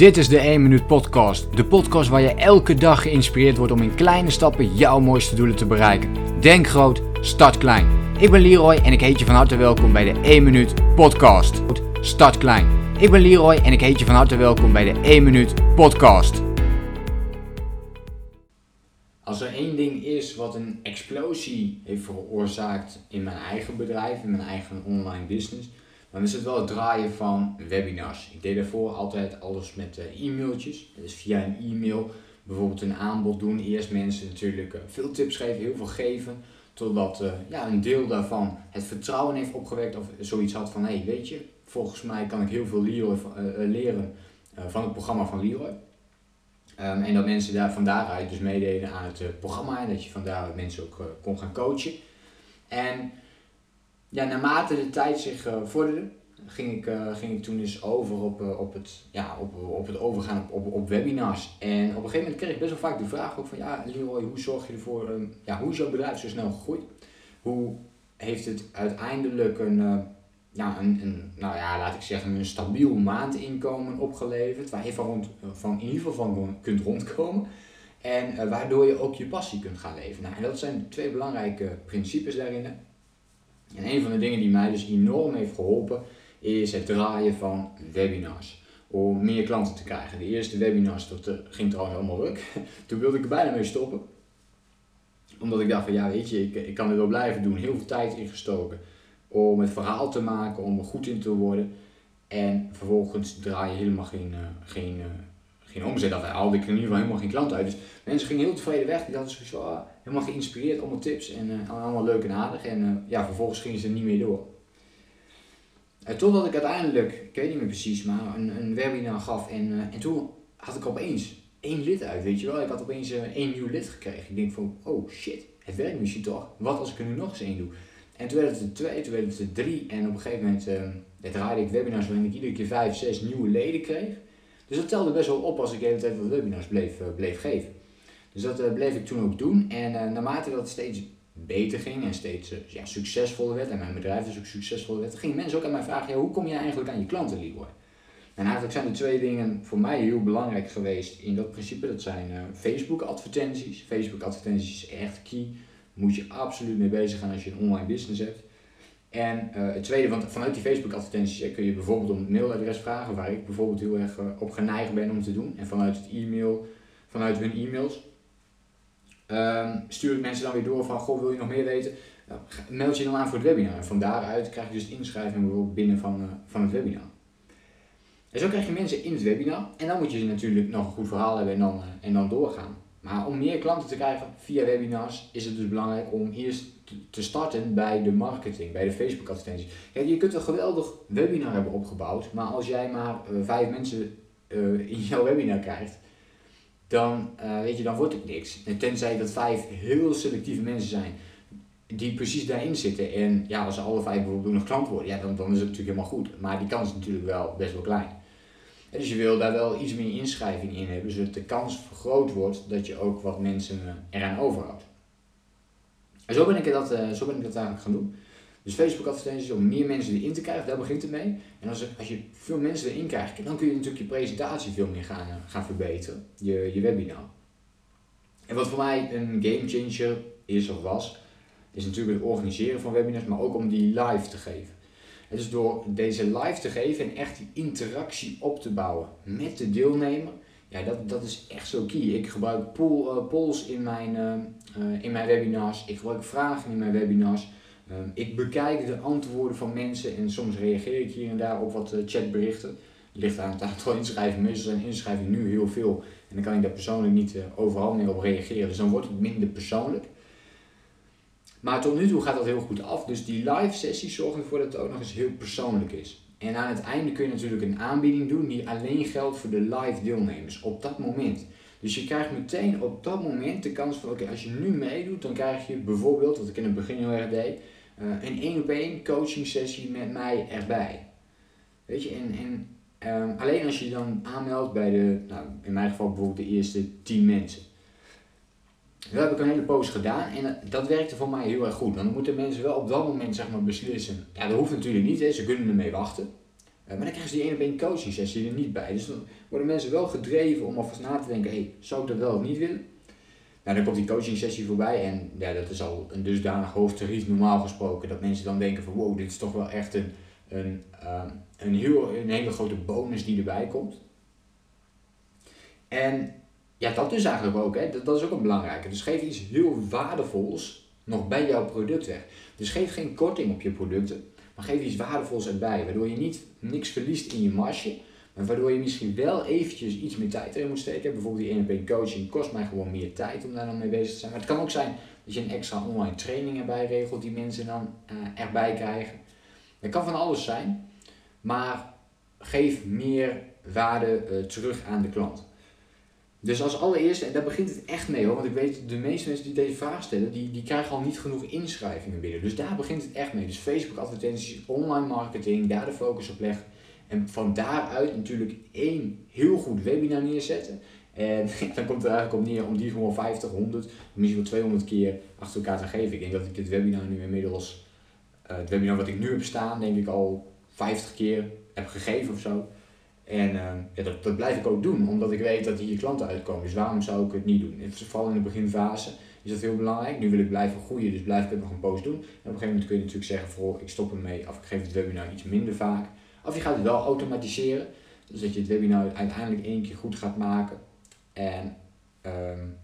Dit is de 1 Minuut Podcast. De podcast waar je elke dag geïnspireerd wordt om in kleine stappen jouw mooiste doelen te bereiken. Denk groot, start klein. Ik ben Leroy en ik heet je van harte welkom bij de 1 Minuut Podcast. Start klein. Ik ben Leroy en ik heet je van harte welkom bij de 1 Minuut Podcast. Als er één ding is wat een explosie heeft veroorzaakt in mijn eigen bedrijf, in mijn eigen online business, dan is het wel het draaien van webinars. Ik deed daarvoor altijd alles met uh, e-mailtjes. Dus via een e-mail bijvoorbeeld een aanbod doen. Eerst mensen natuurlijk uh, veel tips geven, heel veel geven. Totdat uh, ja, een deel daarvan het vertrouwen heeft opgewekt of zoiets had van hé, hey, weet je, volgens mij kan ik heel veel leren van het programma van Leroy. Um, en dat mensen daar van daaruit dus meededen aan het programma en dat je van daaruit mensen ook kon gaan coachen. En ja, naarmate de tijd zich uh, vorderde, ging ik, uh, ging ik toen eens over op, uh, op, het, ja, op, op het overgaan op, op, op webinars. En op een gegeven moment kreeg ik best wel vaak de vraag ook van, ja Leroy, hoe zorg je ervoor, ja, hoe is jouw bedrijf zo snel gegroeid? Hoe heeft het uiteindelijk een, ja, een, een, nou ja, laat ik zeggen, een stabiel maandinkomen opgeleverd, waar je van, rond, van in ieder geval van kunt rondkomen? En waardoor je ook je passie kunt gaan leven. Nou, en dat zijn twee belangrijke principes daarin. En een van de dingen die mij dus enorm heeft geholpen is het draaien van webinars. Om meer klanten te krijgen. De eerste webinars, dat uh, ging trouwens allemaal ruk. Toen wilde ik er bijna mee stoppen. Omdat ik dacht van ja weet je, ik, ik kan dit wel blijven doen. Heel veel tijd ingestoken om het verhaal te maken, om er goed in te worden. En vervolgens draai je helemaal geen, uh, geen, uh, geen omzet. Dat haalde ik in ieder geval helemaal geen klanten uit. Dus mensen gingen heel tevreden weg. Die hadden zo oh, helemaal geïnspireerd, allemaal tips en uh, allemaal leuk en aardig. En uh, ja, vervolgens gingen ze niet meer door. Uh, totdat ik uiteindelijk, ik weet niet meer precies, maar een, een webinar gaf. En, en toen had ik opeens één lid uit, weet je wel. Ik had opeens één nieuw lid gekregen. Ik denk van, oh shit, het werkt misschien toch. Wat als ik er nu nog eens één doe? En toen werd het er twee, toen werd het er drie. En op een gegeven moment draaide ik webinars waarin ik iedere keer vijf, zes nieuwe leden kreeg. Dus dat telde best wel op als ik de hele tijd wat webinars bleef, bleef geven. Dus dat uh, bleef ik toen ook doen. En uh, naarmate dat steeds beter ging en steeds ja, succesvoller werd, en mijn bedrijf dus ook succesvoller werd, gingen mensen ook aan mij vragen, ja, hoe kom je eigenlijk aan je klanten, Leroy? En eigenlijk zijn er twee dingen voor mij heel belangrijk geweest in dat principe. Dat zijn Facebook advertenties. Facebook advertenties is echt key. Moet je absoluut mee bezig gaan als je een online business hebt. En het tweede, want vanuit die Facebook advertenties kun je bijvoorbeeld om het mailadres vragen, waar ik bijvoorbeeld heel erg op geneigd ben om te doen. En vanuit het e-mail, vanuit hun e-mails um, stuur ik mensen dan weer door van, goh, wil je nog meer weten? Meld je dan aan voor het webinar. En van daaruit krijg je dus inschrijving bijvoorbeeld binnen van, van het webinar. En zo krijg je mensen in het webinar. En dan moet je natuurlijk nog een goed verhaal hebben en dan, en dan doorgaan. Maar om meer klanten te krijgen via webinars is het dus belangrijk om eerst te starten bij de marketing, bij de Facebook advertenties. Kijk, je kunt een geweldig webinar hebben opgebouwd, maar als jij maar uh, vijf mensen in jouw webinar krijgt, dan, uh, weet je, dan wordt het niks. En tenzij dat vijf heel selectieve mensen zijn die precies daarin zitten. En ja, als ze alle vijf bijvoorbeeld nog klant worden, ja, dan, dan is het natuurlijk helemaal goed. Maar die kans is natuurlijk wel best wel klein. Dus je wil daar wel iets meer inschrijving in hebben, zodat de kans vergroot wordt dat je ook wat mensen eh, eraan overhoudt. En zo ben ik dat, uh, zo ben ik dat eigenlijk gaan doen. Dus Facebook advertenties om meer mensen erin te krijgen, daar begint het mee. En als, als je veel mensen erin krijgt, dan kun je natuurlijk je presentatie veel meer gaan, gaan verbeteren, je, je webinar. En wat voor mij een game changer is of was, is natuurlijk het organiseren van webinars, maar ook om die live te geven. En dus door deze live te geven en echt die interactie op te bouwen met de deelnemer, ja, dat, dat is echt zo key. Ik gebruik uh, polls in mijn, uh, uh, in mijn webinars, ik gebruik vragen in mijn webinars. Um, ik bekijk de antwoorden van mensen en soms reageer ik hier en daar op wat chatberichten. Het ligt aan het aantal inschrijvingen. Meestal zijn inschrijvingen nu heel veel en dan kan ik daar persoonlijk niet overal meer op reageren. Dus dan wordt het minder persoonlijk. Maar tot nu toe gaat dat heel goed af. Dus die live sessies zorgen ervoor dat het ook nog eens heel persoonlijk is. En aan het einde kun je natuurlijk een aanbieding doen die alleen geldt voor de live deelnemers op dat moment. Dus je krijgt meteen op dat moment de kans van oké, als je nu meedoet, dan krijg je bijvoorbeeld, wat ik in het begin heel erg deed, uh, een één op één coaching sessie met mij erbij. Weet je, en, en um, alleen als je je dan aanmeldt bij de, nou, in mijn geval bijvoorbeeld de eerste 10 mensen. Dat heb ik een hele post gedaan en dat werkte voor mij heel erg goed. Dan moeten mensen wel op dat moment zeg maar beslissen. Ja, dat hoeft natuurlijk niet, hè. ze kunnen ermee wachten. maar dan krijgen ze die één op één coaching sessie er niet bij. Dus dan worden mensen wel gedreven om alvast na te denken, hey, zou ik dat wel of niet willen? Nou, dan komt die coaching sessie voorbij en ja, dat is al een dusdanig hoog tarief normaal gesproken. Dat mensen dan denken van wow, dit is toch wel echt een, een, een, heel, een hele grote bonus die erbij komt. En ja, dat dus eigenlijk ook, hè. Dat, is ook een belangrijke. Dus geef iets heel waardevols nog bij jouw product weg. Dus geef geen korting op je producten, maar geef iets waardevols erbij, waardoor je niet niks verliest in je marge, maar waardoor je misschien wel eventjes iets meer tijd erin moet steken. Bijvoorbeeld die 1 op 1 coaching kost mij gewoon meer tijd om daar dan mee bezig te zijn. Maar het kan ook zijn dat je een extra online training erbij regelt die mensen dan uh, erbij krijgen. Dat kan van alles zijn, maar geef meer waarde uh, terug aan de klant. Dus als allereerste, en daar begint het echt mee hoor, want ik weet de meeste mensen die deze vraag stellen, die, die krijgen al niet genoeg inschrijvingen binnen. Dus daar begint het echt mee. Dus Facebook advertenties, online marketing, daar de focus op leggen. En van daaruit natuurlijk één heel goed webinar neerzetten. En dan komt het eigenlijk op neer om die gewoon 50, 100, misschien wel 200 keer achter elkaar te geven. Ik denk dat ik dit webinar nu inmiddels, uh, het webinar wat ik nu heb staan, denk ik al 50 keer heb gegeven of zo. En uh, ja, dat, dat blijf ik ook doen, omdat ik weet dat hier klanten uitkomen. Dus waarom zou ik het niet doen? Vooral in de beginfase is dat heel belangrijk. Nu wil ik blijven groeien, dus blijf ik het nog een post doen. En op een gegeven moment kun je natuurlijk zeggen, voor ik stop ermee of ik geef het webinar iets minder vaak. Of je gaat het wel automatiseren, dus dat je het webinar uiteindelijk één keer goed gaat maken. En um,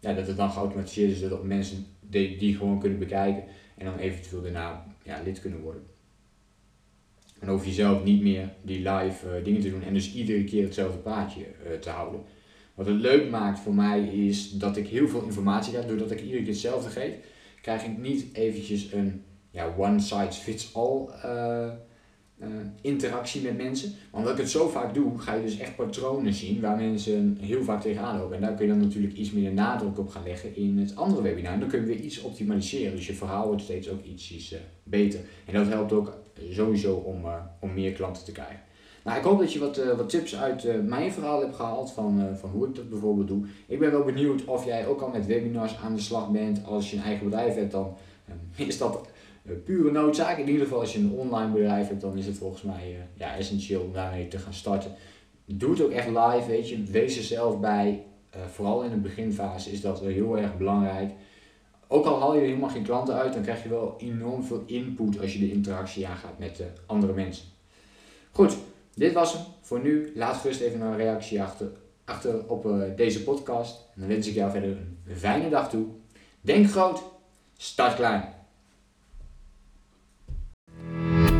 ja, dat het dan geautomatiseerd is, dat mensen die, die gewoon kunnen bekijken en dan eventueel daarna ja, lid kunnen worden. En hoef je zelf niet meer die live uh, dingen te doen en dus iedere keer hetzelfde plaatje uh, te houden. Wat het leuk maakt voor mij is dat ik heel veel informatie krijg. Doordat ik iedere keer hetzelfde geef, krijg ik niet eventjes een ja, one size fits all uh, interactie met mensen. Maar omdat ik het zo vaak doe, ga je dus echt patronen zien waar mensen heel vaak tegenaan lopen. En daar kun je dan natuurlijk iets meer nadruk op gaan leggen in het andere webinar. En dan kun je weer iets optimaliseren. Dus je verhaal wordt steeds ook iets beter. En dat helpt ook sowieso om, uh, om meer klanten te krijgen. Nou, ik hoop dat je wat, wat tips uit mijn verhaal hebt gehaald van, van hoe ik dat bijvoorbeeld doe. Ik ben wel benieuwd of jij ook al met webinars aan de slag bent. Als je een eigen bedrijf hebt, dan is dat pure noodzaak. In ieder geval als je een online bedrijf hebt, dan is het volgens mij ja, essentieel om daarmee te gaan starten. Doe het ook echt live, weet je. Wees er zelf bij. vooral in de beginfase is dat heel erg belangrijk. Ook al haal je helemaal geen klanten uit, dan krijg je wel enorm veel input als je de interactie aangaat met de andere mensen. Goed, dit was hem voor nu. Laat gerust even een reactie achter, achter op deze podcast. En dan wens ik jou verder een fijne dag toe. Denk groot, start klein.